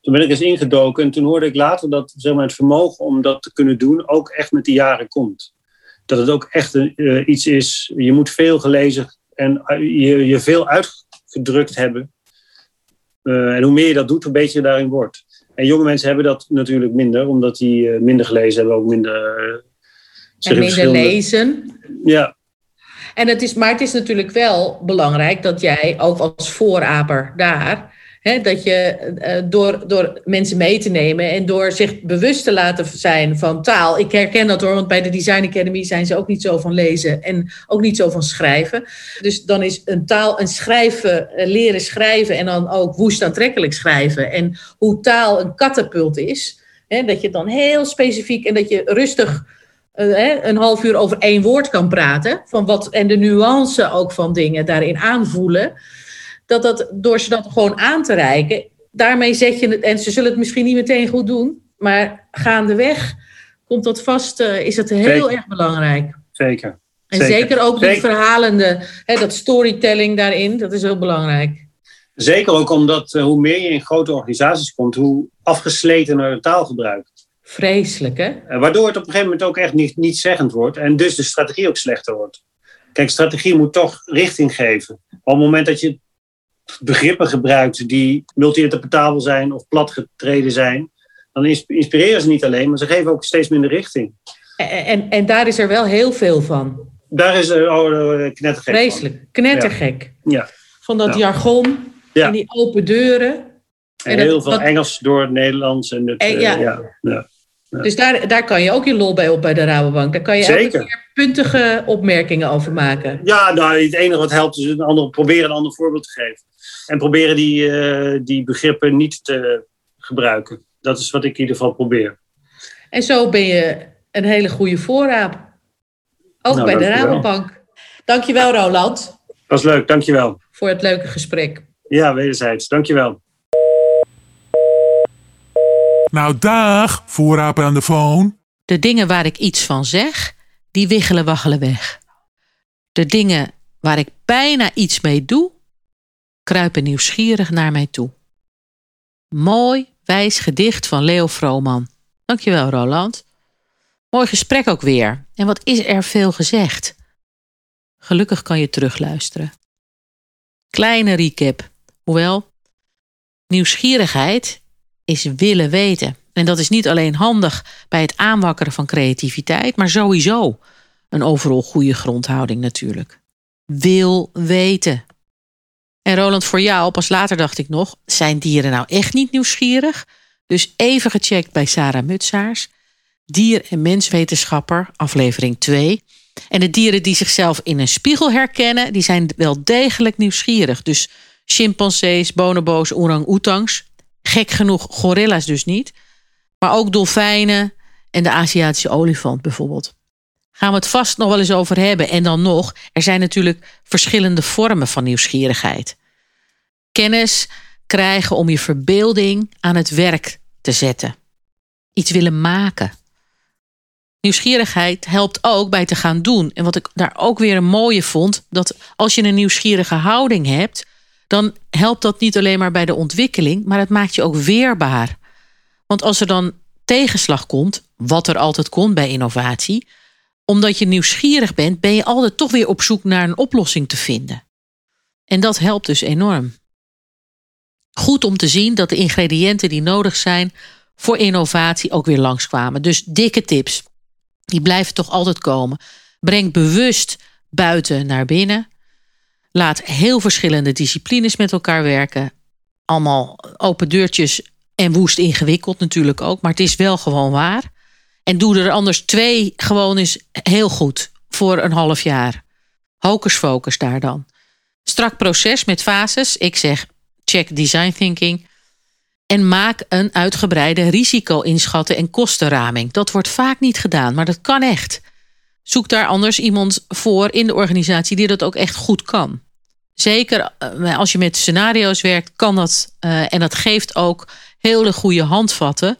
Toen ben ik eens ingedoken en toen hoorde ik later dat zeg maar, het vermogen om dat te kunnen doen ook echt met de jaren komt. Dat het ook echt uh, iets is, je moet veel gelezen en je, je veel uitgedrukt hebben. Uh, en hoe meer je dat doet, hoe beter je daarin wordt. En jonge mensen hebben dat natuurlijk minder, omdat die uh, minder gelezen hebben, ook minder. en minder lezen. Ja. En het is, maar het is natuurlijk wel belangrijk dat jij ook als vooraper daar dat je eh, door, door mensen mee te nemen en door zich bewust te laten zijn van taal. Ik herken dat hoor, want bij de Design Academy zijn ze ook niet zo van lezen en ook niet zo van schrijven. Dus dan is een taal, een schrijven, eh, leren schrijven en dan ook woest aantrekkelijk schrijven. En hoe taal een katapult is. dat je dan heel specifiek en dat je rustig uh, een half uur over één woord kan praten. Van wat, en de nuance ook van dingen daarin aanvoelen dat dat door ze dat gewoon aan te reiken, daarmee zet je het, en ze zullen het misschien niet meteen goed doen, maar gaandeweg komt dat vast, uh, is het heel erg belangrijk. Zeker. En zeker, ook die verhalende, hè, dat storytelling daarin, dat is heel belangrijk. Zeker ook omdat uh, hoe meer je in grote organisaties komt, hoe afgesletener de taal gebruikt. Vreselijk, hè? Uh, waardoor het op een gegeven moment ook echt niet, niet zeggend wordt en dus de strategie ook slechter wordt. Kijk, strategie moet toch richting geven. Op het moment dat je begrippen gebruikt die multi-interpretabel zijn of platgetreden zijn, dan inspireren ze niet alleen, maar ze geven ook steeds minder richting. En, en, en daar is er wel heel veel van. Daar is er oh, oh knettergek Vreselijk, knettergek. Ja. Van dat jargon en die open deuren. En, heel veel Engels door het Nederlands. En het, ja. Ja. Dus daar, daar kan je ook je lol bij op bij de Rabobank. Daar kan je Zeker. elke keer puntige opmerkingen over maken. Ja, nou, het enige wat helpt is een ander, proberen een ander voorbeeld te geven. En proberen die, uh, die begrippen niet te gebruiken. Dat is wat ik in ieder geval probeer. En zo ben je een hele goede voorraad. Ook nou, bij de Rabobank. Dankjewel, Roland. Was leuk, dankjewel. Voor het leuke gesprek. Ja, wederzijds. Dankjewel. Nou, dag, voorraper aan de phone. De dingen waar ik iets van zeg, die wiggelen waggelen weg. De dingen waar ik bijna iets mee doe, kruipen nieuwsgierig naar mij toe. Mooi, wijs gedicht van Leo Vrooman. Dankjewel, Roland. Mooi gesprek ook weer. En wat is er veel gezegd? Gelukkig kan je terugluisteren. Kleine recap. Hoewel, nieuwsgierigheid is willen weten. En dat is niet alleen handig bij het aanwakkeren van creativiteit, maar sowieso een overal goede grondhouding natuurlijk. Wil weten. En Roland, voor jou, pas later dacht ik nog, zijn dieren nou echt niet nieuwsgierig? Dus even gecheckt bij Sarah Mutsaars, dier- en menswetenschapper, aflevering 2. En de dieren die zichzelf in een spiegel herkennen, die zijn wel degelijk nieuwsgierig. Dus chimpansees, bonobo's, orang-oetangs. Gek genoeg gorilla's dus niet. Maar ook dolfijnen en de Aziatische olifant bijvoorbeeld. Gaan we het vast nog wel eens over hebben. En dan nog, er zijn natuurlijk verschillende vormen van nieuwsgierigheid. Kennis krijgen om je verbeelding aan het werk te zetten. Iets willen maken. Nieuwsgierigheid helpt ook bij te gaan doen. En wat ik daar ook weer een mooie vond, dat als je een nieuwsgierige houding hebt, dan helpt dat niet alleen maar bij de ontwikkeling, maar het maakt je ook weerbaar. Want als er dan tegenslag komt, wat er altijd komt bij innovatie, omdat je nieuwsgierig bent, ben je altijd toch weer op zoek naar een oplossing te vinden. En dat helpt dus enorm. Goed om te zien dat de ingrediënten die nodig zijn voor innovatie ook weer langskwamen. Dus dikke tips. Die blijven toch altijd komen. Breng bewust buiten naar binnen. Laat heel verschillende disciplines met elkaar werken. Allemaal open deurtjes En woest ingewikkeld natuurlijk ook, maar het is wel gewoon waar. En doe er anders twee gewoon eens heel goed voor een half jaar. Hocus focus daar dan. Strak proces met fases. Ik zeg check design thinking. En maak een uitgebreide risico-inschatten en kostenraming. Dat wordt vaak niet gedaan, maar dat kan echt. Zoek daar anders iemand voor in de organisatie die dat ook echt goed kan. Zeker eh, als je met scenario's werkt, kan dat. Uh, en dat geeft ook hele goede handvatten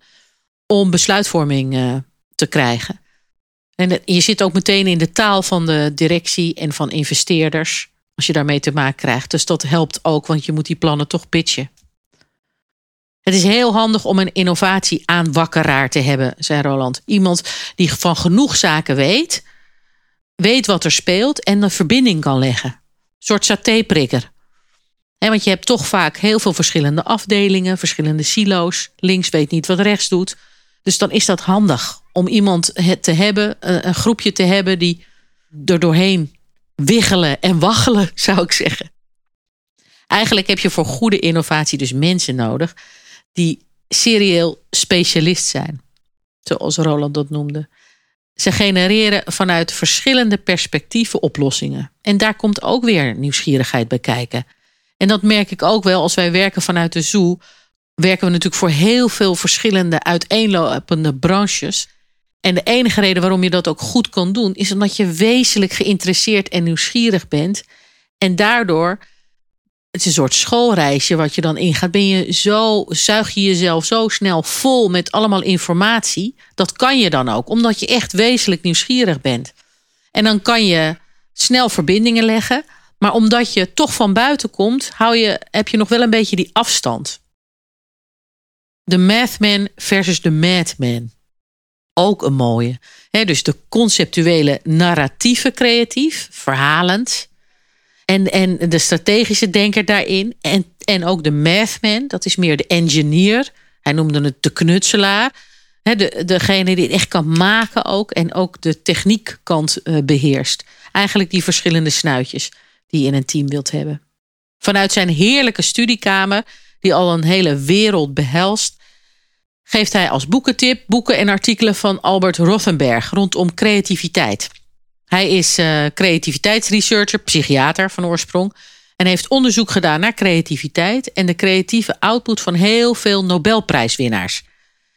om besluitvorming uh, te krijgen. En je zit ook meteen in de taal van de directie en van investeerders. Als je daarmee te maken krijgt. Dus dat helpt ook, want je moet die plannen toch pitchen. Het is heel handig om een innovatie aanwakkeraar te hebben, zei Roland. Iemand die van genoeg zaken weet, weet wat er speelt en een verbinding kan leggen. Een soort satéprikker. want je hebt toch vaak heel veel verschillende afdelingen, verschillende silo's. Links weet niet wat rechts doet. Dus dan is dat handig om iemand te hebben, een groepje te hebben die er doorheen wiggelen en waggelen, zou ik zeggen. Eigenlijk heb je voor goede innovatie dus mensen nodig die serieel specialist zijn, zoals Roland dat noemde. Ze genereren vanuit verschillende perspectieven oplossingen. En daar komt ook weer nieuwsgierigheid bij kijken. En dat merk ik ook wel als wij werken vanuit de zoo. Werken we natuurlijk voor heel veel verschillende uiteenlopende branches. En de enige reden waarom je dat ook goed kan doen, is omdat je wezenlijk geïnteresseerd en nieuwsgierig bent. En daardoor het is een soort schoolreisje wat je dan ingaat. Ben je zo, zuig je jezelf zo snel vol met allemaal informatie. Dat kan je dan ook, omdat je echt wezenlijk nieuwsgierig bent. En dan kan je snel verbindingen leggen. Maar omdat je toch van buiten komt, hou je, heb je nog wel een beetje die afstand. De mathman versus de madman. Ook een mooie. dus de conceptuele narratieve creatief, verhalend. En, en de strategische denker daarin. En, en ook de mathman, dat is meer de engineer. Hij noemde het de knutselaar. de, degene die het echt kan maken ook. En ook de techniekkant uh, beheerst. Eigenlijk die verschillende snuitjes die je in een team wilt hebben. Vanuit zijn heerlijke studiekamer, die al een hele wereld behelst, geeft hij als boekentip boeken en artikelen van Albert Rothenberg rondom creativiteit. Hij is uh, creativiteitsresearcher, psychiater van oorsprong. En heeft onderzoek gedaan naar creativiteit en de creatieve output van heel veel Nobelprijswinnaars.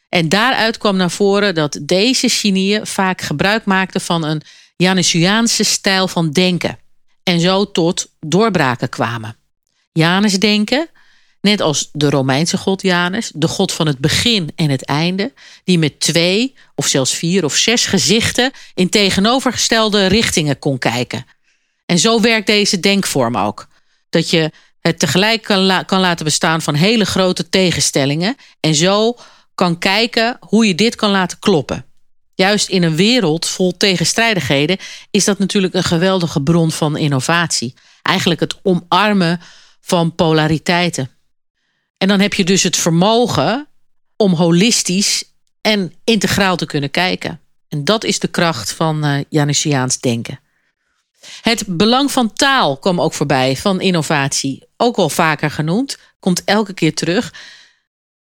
En daaruit kwam naar voren dat deze genieën vaak gebruik maakten van een Janesiaanse stijl van denken. En zo tot doorbraken kwamen. Janus denken Net als de Romeinse god Janus, de god van het begin en het einde, die met twee of zelfs vier of zes gezichten in tegenovergestelde richtingen kon kijken. En zo werkt deze denkvorm ook. Dat je het tegelijk kan, kan laten bestaan van hele grote tegenstellingen en zo kan kijken hoe je dit kan laten kloppen. Juist in een wereld vol tegenstrijdigheden is dat natuurlijk een geweldige bron van innovatie. Eigenlijk het omarmen van polariteiten. En dan heb je dus het vermogen om holistisch en integraal te kunnen kijken. En dat is de kracht van uh, Janusiaans denken. Het belang van taal kwam ook voorbij, van innovatie. Ook al vaker genoemd, komt elke keer terug.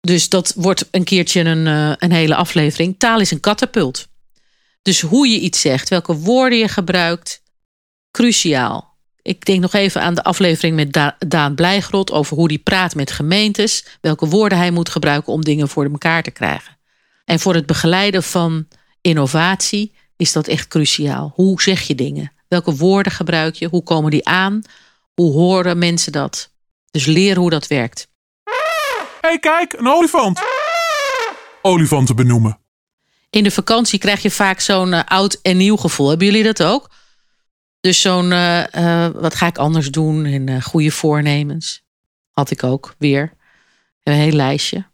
Dus dat wordt een keertje een, uh, een hele aflevering. Taal is een katapult. Dus hoe je iets zegt, welke woorden je gebruikt, cruciaal. Ik denk nog even aan de aflevering met Daan Blijgrot over hoe hij praat met gemeentes, welke woorden hij moet gebruiken om dingen voor elkaar te krijgen. En voor het begeleiden van innovatie is dat echt cruciaal. Hoe zeg je dingen? Welke woorden gebruik je? Hoe komen die aan? Hoe horen mensen dat? Dus leer hoe dat werkt. Hey, kijk, een olifant. Olifanten benoemen. In de vakantie krijg je vaak zo'n eh, oud en nieuw gevoel. Hebben jullie dat ook? Dus zo'n, uh, wat ga ik anders doen? En uh, goede voornemens. Had ik ook weer. Een heel lijstje.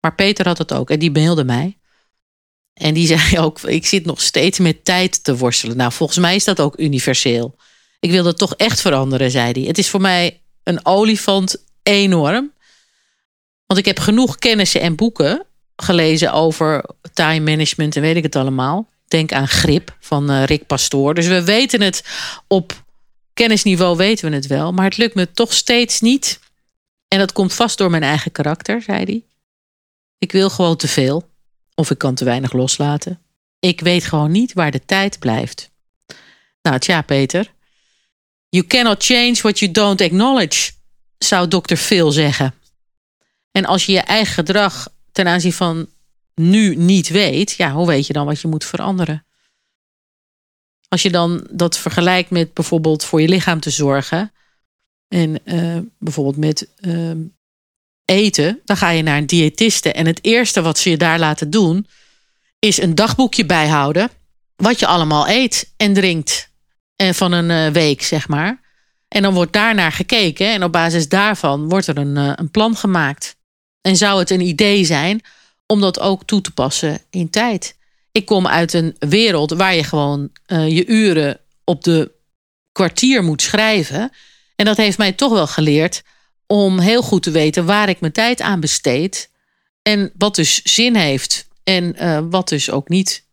Maar Peter had het ook. En die mailde mij. En die zei ook, ik zit nog steeds met tijd te worstelen. Nou, volgens mij is dat ook universeel. Ik wil dat toch echt veranderen, zei hij. Het is voor mij een olifant enorm. Want ik heb genoeg kennissen en boeken gelezen over time management en weet ik het allemaal. Denk aan Grip van uh, Rick Pastoor. Dus we weten het op kennisniveau weten we het wel. Maar het lukt me toch steeds niet. En dat komt vast door mijn eigen karakter, zei hij. Ik wil gewoon te veel. Of ik kan te weinig loslaten. Ik weet gewoon niet waar de tijd blijft. Nou, tja, Peter. You cannot change what you don't acknowledge, zou dokter Phil zeggen. En als je je eigen gedrag ten aanzien van nu niet weet, ja, hoe weet je dan wat je moet veranderen? Als je dan dat vergelijkt met bijvoorbeeld voor je lichaam te zorgen en uh, bijvoorbeeld met uh, eten, dan ga je naar een diëtiste en het eerste wat ze je daar laten doen is een dagboekje bijhouden wat je allemaal eet en drinkt en van een uh, week, zeg maar. En dan wordt daarnaar gekeken en op basis daarvan wordt er een, een plan gemaakt. En zou het een idee zijn om dat ook toe te passen in tijd? Ik kom uit een wereld waar je gewoon uh, je uren op de kwartier moet schrijven. En dat heeft mij toch wel geleerd om heel goed te weten waar ik mijn tijd aan besteed. En wat dus zin heeft. En uh, wat dus ook niet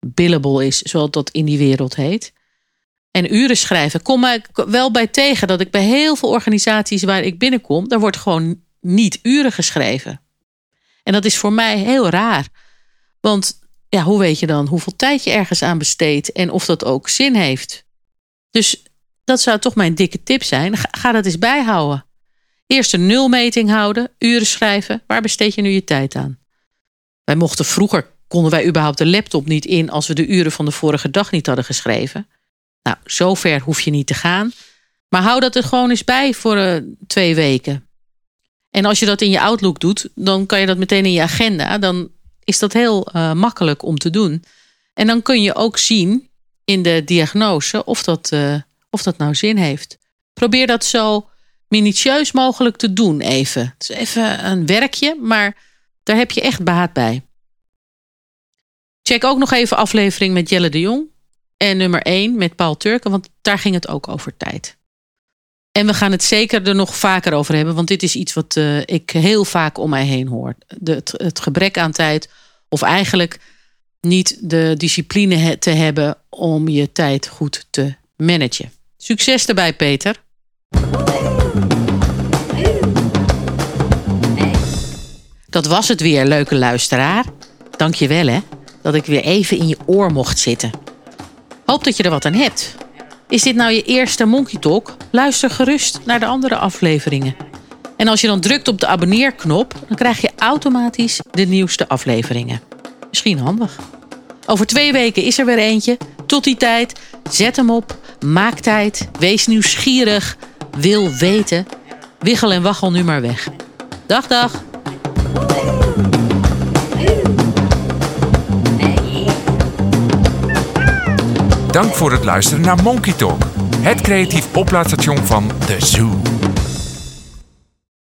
billable is, zoals dat in die wereld heet. En uren schrijven. Kom ik wel bij tegen dat ik bij heel veel organisaties waar ik binnenkom, daar wordt gewoon niet uren geschreven. En dat is voor mij heel raar. Want ja, hoe weet je dan hoeveel tijd je ergens aan besteedt en of dat ook zin heeft? Dus dat zou toch mijn dikke tip zijn. Ga, dat eens bijhouden. Eerst een nulmeting houden, uren schrijven. Waar besteed je nu je tijd aan? Wij mochten vroeger, konden wij überhaupt de laptop niet in als we de uren van de vorige dag niet hadden geschreven. Nou, zover hoef je niet te gaan. Maar hou dat er gewoon eens bij voor uh, twee weken. En als je dat in je Outlook doet, dan kan je dat meteen in je agenda. Dan is dat heel uh, makkelijk om te doen. En dan kun je ook zien in de diagnose of dat, uh, of dat nou zin heeft. Probeer dat zo minutieus mogelijk te doen even. Het is even een werkje, maar daar heb je echt baat bij. Check ook nog even aflevering met Jelle de Jong. En nummer 1 met Paul Turken, want daar ging het ook over tijd. En we gaan het zeker er nog vaker over hebben, want dit is iets wat uh, ik heel vaak om mij heen hoor. De, het, het, gebrek aan tijd, of eigenlijk niet de discipline te hebben om je tijd goed te managen. Succes erbij, Peter. Dat was het weer, leuke luisteraar. Dank je wel, hè, dat ik weer even in je oor mocht zitten. Hoop dat je er wat aan hebt. Is dit nou je eerste Monkey Talk? Luister gerust naar de andere afleveringen. En als je dan drukt op de abonneerknop, dan krijg je automatisch de nieuwste afleveringen. Misschien handig. Over twee weken is er weer eentje. Tot die tijd, zet hem op, maak tijd, wees nieuwsgierig, wil weten. Wiggel en waggel nu maar weg. Dag, dag. Dank voor het luisteren naar Monkey Talk, het creatief oplaadstation van The Zoo.